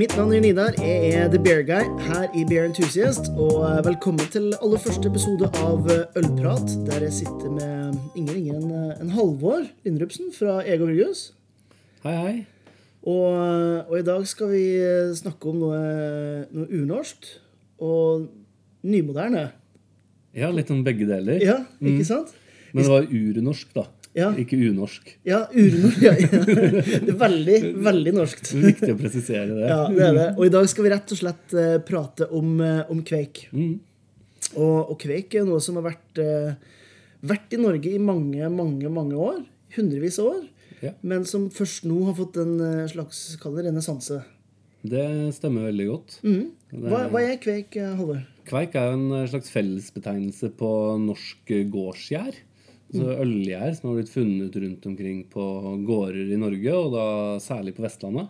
Mitt navn er Nidar. Jeg er The Bear Guy her i Bear Enthusiast. Og eh, velkommen til aller første episode av eh, Ølprat, der jeg sitter med ingen ingen enn eh, en Halvor Lindrupsen fra Ego Brygghus. Hei, hei. Og, og i dag skal vi snakke om noe, noe urnorskt og nymoderne. Ja, litt om begge deler. Ja, ikke sant? Men det var urnorsk, da. Ja. Ikke unorsk. Ja, urnorsk. Ja, ja. Det er veldig, veldig norskt. Det er viktig å presisere det. Ja, det er det. Og i dag skal vi rett og slett eh, prate om, eh, om kveik. Mm. Og, og kveik er noe som har vært, eh, vært i Norge i mange, mange mange år. Hundrevis av år. Ja. Men som først nå har fått en slags kall det renessanse. Det stemmer veldig godt. Mm. Hva, hva er kveik, Halvor? Kveik er en slags fellesbetegnelse på norsk gårdsgjær. Altså ølgjær som har blitt funnet rundt omkring på gårder i Norge, og da særlig på Vestlandet.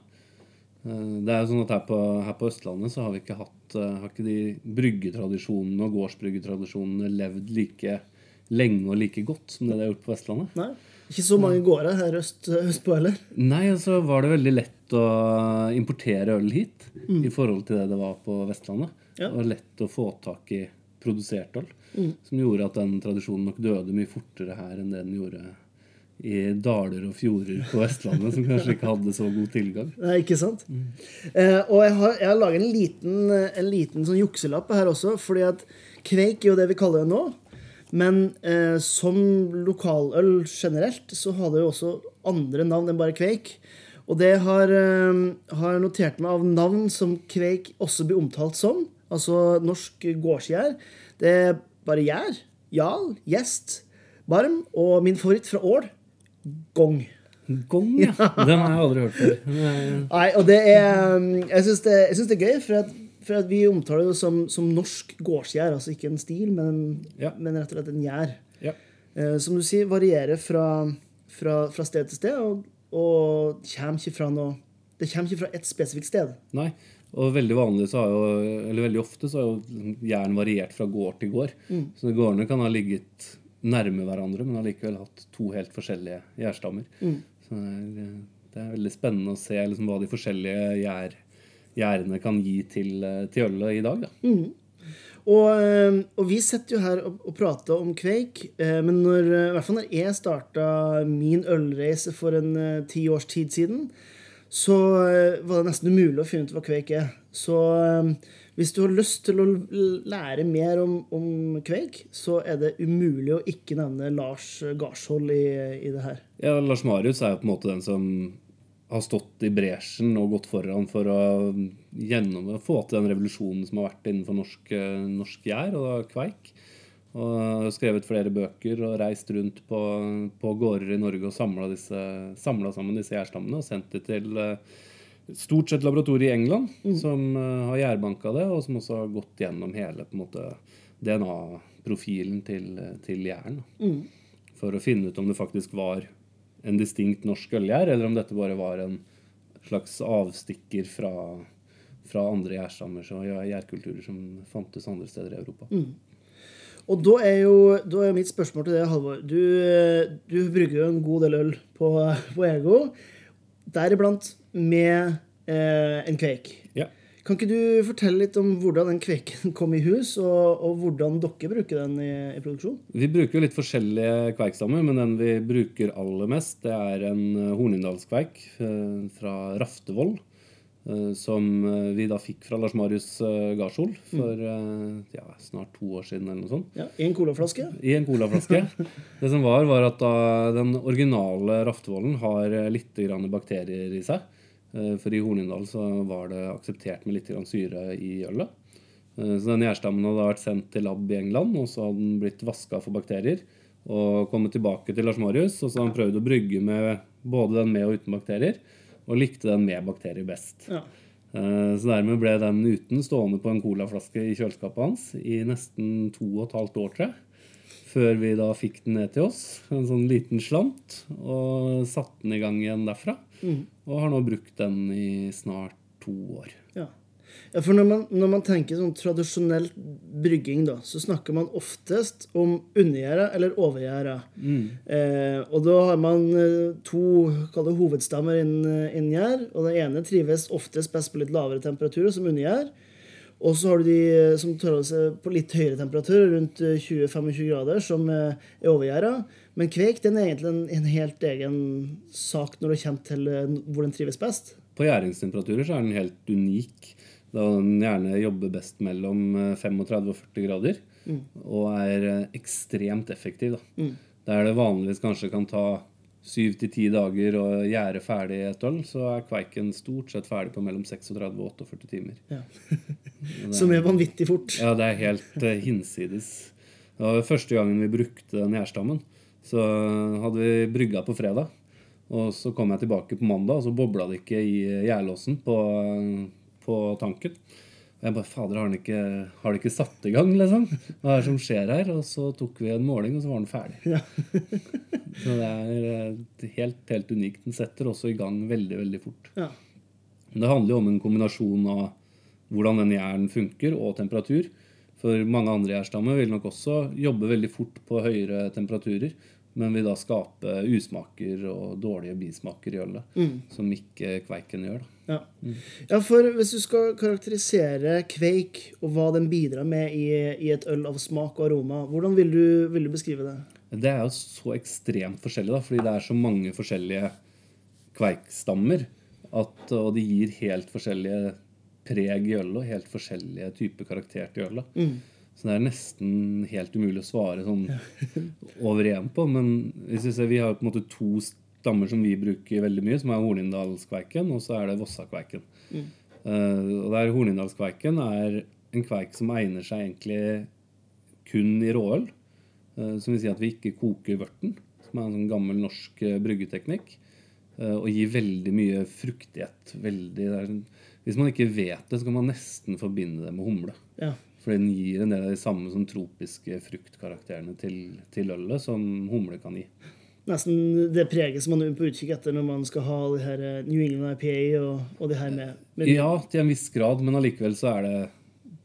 Eh, Det er jo sånn at Her på, her på Østlandet så har vi ikke hatt eh, har ikke de bryggetradisjonene og gårdsbryggetradisjonene levd like lenge og like godt som det de har gjort på Vestlandet. Nei? Ikke så mange gårder her øst, østpå heller. Nei, altså var det veldig lett å importere øl hit i forhold til det det var på Vestlandet. Ja. Var lett å få tak i produsert øl, som gjorde at den tradisjonen nok døde mye fortere her enn det den gjorde i daler og fjorder på Vestlandet, som kanskje ikke hadde så god tilgang. Nei, ikke sant? Eh, og jeg har, jeg har laget en liten, en liten sånn jukselapp her også, fordi at kveik er jo det vi kaller det nå. Men eh, som lokaløl generelt, så har det jo også andre navn enn bare kveik. Og det har, eh, har notert meg av navn som kveik også blir omtalt som. Altså norsk gårdsgjær. Det er bare gjær, jarl, gjest, barm og min favoritt fra Ål, gong. Gong, ja. Den har jeg aldri hørt før. Nei, og det er um, Jeg syns det, det er gøy, for at, for at vi omtaler det som, som norsk gårdsgjær. Altså ikke en stil, men, Ja. men rett og slett en gjær. Ja. Eh, som du sier, varierer fra, fra, fra sted til sted, og, og kommer ikke fra noe Det kommer ikke fra ett spesifikt sted. Nei. Og veldig vanlig så har jo, eller veldig ofte så har jo jern variert fra gård til gård. Så gårdene kan ha ligget nærme hverandre, men allikevel hatt to helt forskjellige gjærstammer. Så det er, det er veldig spennende å se liksom, hva de forskjellige gjær, gjærene kan gi til, eh, til ølet i dag. Da. Og, eh, og vi setter jo her og, og prater om kveik, eh, men når, eh, i hvert fall når jeg starta min ølreise for en eh, ti års tid siden, så eh, var det nesten umulig å finne ut hva kveik er. Så eh, hvis du har lyst til å lære mer om, om kveik, så er det umulig å ikke nevne Lars Garshold i, i det her. Ja, Lars Marius er jo på en måte den som har stått i bresjen og gått foran for å gjennom, få til den revolusjonen som har vært innenfor norsk, eh, norsk gjær og kveik. Og skrevet flere bøker og reist rundt på, på gårder i Norge og samla sammen disse gjærstammene og sendt det til eh, stort sett laboratoriet i England, som eh, har gjærbanka det, og som også har gått gjennom hele DNA-profilen til, til gjæren. For å finne ut om det faktisk var en distinkt norsk ølgjær, eller om dette bare var en slags avstikker fra, fra andre gjærstammer og gjærkulturer som fantes andre steder i Europa. Og da er jo da er mitt spørsmål til deg, Halvor. Du, du bruker jo en god del øl på, på Ego, deriblant med eh, en kveik. Ja. Kan ikke du fortelle litt om hvordan den kveiken kom i hus, og, og hvordan dere bruker den i, i produksjon? Vi bruker jo litt forskjellige kveikstammer, men den vi bruker aller mest, det er en eh, hornindalskveik eh, fra Raftevoll. Eh, Som eh, vi da fikk fra Lars Marius eh, Garsol for eh, ja, snart to år siden. eller noe sånt. Ja, I en colaflaske? I en colaflaske. Det som var, var at den originale raftevollen har litt grann bakterier i seg. For i Hornindal så var det akseptert med litt grann syre i ølet. Så den gjærstammen hadde vært sendt til lab i England, og så hadde den blitt vaska for bakterier. Og kommet tilbake til Lars Marius, og så hadde han prøvd å brygge med både den med og uten bakterier. Og likte den med bakterier best. Ja. Eh, Så dermed ble den uten stående på en colaflaske i kjøleskapet hans i nesten to og et halvt år, tror. Før vi da fikk den ned til oss, en sånn liten slant, og satte den i gang igjen derfra. Og har nå brukt den i snart to år. ja. Ja, for når man, når man tenker sånn tradisjonell brygging, da, så snakker man oftest om undergjæra eller overgjæra. Eh, og da har man eh, to det hovedstammer innen inn gjær. Og den ene trives oftest best på litt lavere temperaturer, som undergjær. Og så har du de eh, som tåler seg på litt høyere temperatur, rundt eh, 20-25 grader, som eh, er overgjæra. Men kveik den er egentlig en, en helt egen sak når det kommer til eh, hvor den trives best. På gjæringstemperaturer så er den helt unik. Da den gjerne jobber best mellom eh, 35 og 40 grader. Og er eh, ekstremt effektiv. Da. Der det vanligvis kanskje kan ta syv til ti dager å gjære ferdig et øl, så er kveiken stort sett ferdig på mellom 36 og 48 timer. Ja. Som er vanvittig fort. Ja, det er helt eh, hinsides. Det var første gangen vi brukte den gjærstammen. Så hadde vi brygga på fredag. Og så kom jeg tilbake på mandag, og så bobla det ikke i gjærlåsen på, på tanken. Og jeg bare Fader, har den ikke, har den ikke satt i gang, liksom? Hva er det som skjer her? Og så tok vi en måling, og så var den ferdig. så det er eh, helt, helt unikt. Den setter også i gang veldig, veldig fort. Ja. Men Det handler jo om en kombinasjon av hvordan den jernen funker, og temperatur. For mange andre gjærstammer vil nok også jobbe veldig fort på høyere temperaturer, men vil da skape usmaker og dårlige bismaker i ølet, som ikke kveiken gjør. Ja. ja, for hvis du skal karakterisere kveik og hva den bidrar med i, i et øl av smak og aroma, hvordan vil du, vil du beskrive det? Det er jo så ekstremt forskjellig, da, fordi det er så mange forskjellige kveikstammer. At, og de gir helt forskjellige preg i ølet og helt forskjellige typer karakter til ølet. Så det er nesten helt umulig å svare sånn over igjen på. Men hvis vi ser, vi har på en måte to stammer som vi bruker veldig mye, som er Hornindalskveiken og så er det Vossakveiken. Eh, og der Hornindalskveiken er en kveik som egner seg egentlig kun i råøl. Eh, som vil si at vi ikke koker vørten, som er en sånn gammel norsk eh, bryggeteknikk. Og gir veldig mye fruktighet. Veldig, det er, sånn- hvis man ikke vet det, så kan man nesten forbinde det med humle. Ja. For den gir en del av de samme sånn tropiske fruktkarakterene til, til ølet som humle kan gi. Nesten det preget som man er på utkikk etter når man skal ha det her eh, New England IPA og, og det her med, med Ja, til en viss grad, men allikevel så er det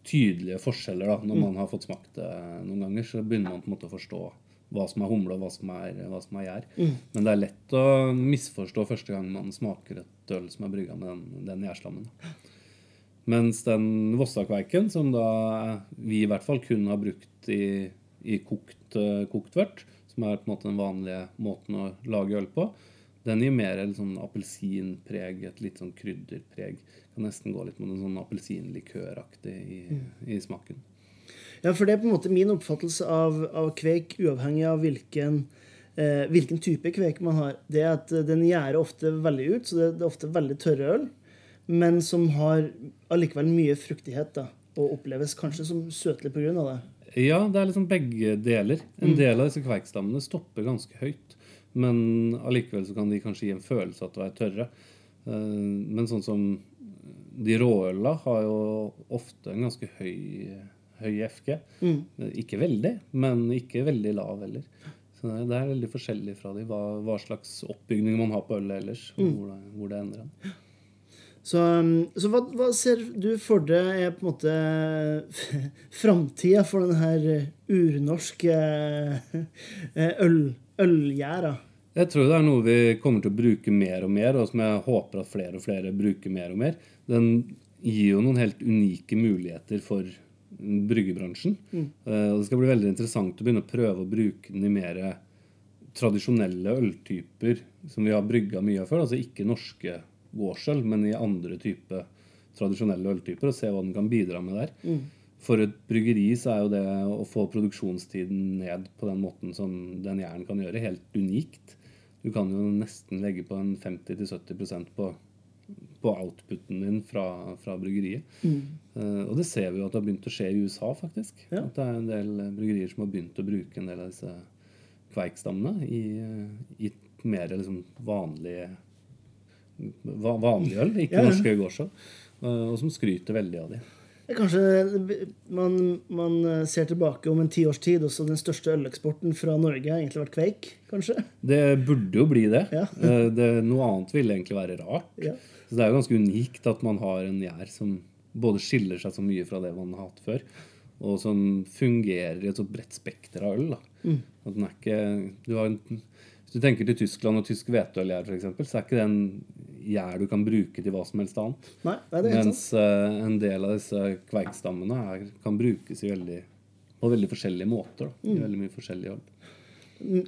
tydelige forskjeller da, når man har fått smakt det noen ganger. Så begynner man på en måte å forstå hva som er humle, og hva som er, hva som er gjær. Men det er lett å misforstå første gang man smaker et øl som er brygga med den, den gjærslammen. Mens den Vossakveiken, som da vi i hvert fall kun har brukt i, i kokt, eh, kokt vørt, som er på en måte den vanlige måten å lage øl på, den gir mer sånn appelsinpreg, et litt sånn krydderpreg. Kan nesten gå litt mot en sånn appelsinlikøraktig i, i smaken. Ja, for det er på en måte min oppfattelse av, av kveik, uavhengig av hvilken, eh, hvilken type kveik man har. Det er at eh, den gjærer ofte veldig ut, så det, det er ofte veldig tørre øl, men som har allikevel mye fruktighet, da, og oppleves kanskje som søtlig av det. Ja, det er liksom begge deler. En del av disse kverkstammene stopper ganske høyt. Men allikevel så kan de kanskje gi en følelse av at de er tørre. Eh, Men sånn som de råøla har jo ofte en ganske høy, høy FG. Mm. Ikke veldig, men ikke veldig lav heller. Så det er veldig forskjellig fra de, hva, hva slags oppbygning man har på ølet ellers. og Hvor, det, hvor det ender hen. Så, um, så hva, hva ser du for deg er på en måte framtida for denne her urnorske eh, øl, ølgjæra? Jeg tror det er noe vi kommer til å bruke mer og mer, og som jeg håper at flere og flere bruker mer og mer. Den gir jo noen helt unike muligheter for bryggebransjen. Mm. Og det skal bli veldig interessant å begynne å prøve å bruke den i mer tradisjonelle øltyper som vi har brygga mye av før. Altså ikke norske gårdsøl, men i andre type tradisjonelle øltyper, og se hva den kan bidra med der. For et bryggeri så er jo det å få produksjonstiden ned på den måten som den jern kan gjøre, helt unikt. Du kan jo nesten legge på en 50-70% på, på outputen din fra, fra bryggeriet. Eh, og det ser vi jo at det har begynt å skje i USA, faktisk. Ja. At det er en del bryggerier som har begynt å bruke en del av disse kveikstammene i, i mer liksom vanlig, va- vanlig øl, ikke Ja, norske gårdsøl. eh, Og som skryter veldig av de. Det Kanskje man, man ser tilbake om en tiårs tid, og så den største øleksporten fra Norge har egentlig vært kveik, kanskje? Det burde jo bli det. Ja. Eh, det noe annet ville egentlig være rart. Ja. Så det er jo ganske unikt at man har en gjær som både skiller seg så mye fra det man har hatt før, og som fungerer i et så bredt spekter av øl. da. At den er ikke, du har en, hvis du tenker til Tyskland og tysk hveteølgjær, f.eks., så er ikke det en gjær du kan bruke til hva som helst annet. Nei, det er det Mens eh, en del av disse kveikstammene er, kan brukes i veldig, på veldig forskjellige måter. Da, I veldig mye forskjellig jobb.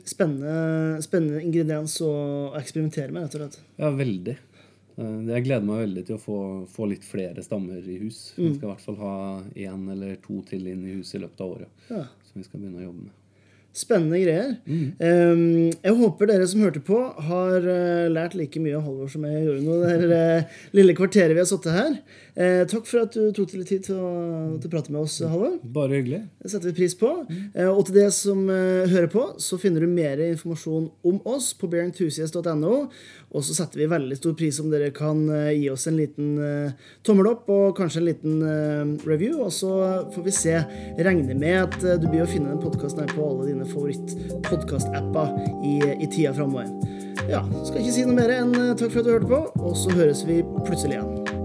Spennende, spennende ingrediens å eksperimentere med, rett og slett. Ja, veldig. Eh, Jeg gleder meg veldig til å få, få litt flere stammer i hus. Vi skal i hvert fall ha én eller to til inn i huset i løpet av året. Ja. Som vi skal begynne å jobbe med. Spennende greier. Um, jeg håper dere som hørte på, har uh, lært like mye av Halvor som jeg gjorde nå det uh, lille kvarteret vi har sittet her. Uh, takk for at du tok deg litt tid til å, til å prate med oss, Halvor. Bare hyggelig. Det setter vi pris på. Eh, og til det som hører på, så finner du mer informasjon om oss på bearenthusiast.no. Og så setter vi veldig stor pris om dere kan eh, gi oss en liten eh, tommel opp og kanskje en liten eh, review. Og så får vi se. Regner med at du blir å finne den podkasten her på alle dine favoritt-podkast-apper i, i tida framover. Ja, skal ikke si noe mer enn takk for at du hørte på, og så høres vi plutselig igjen.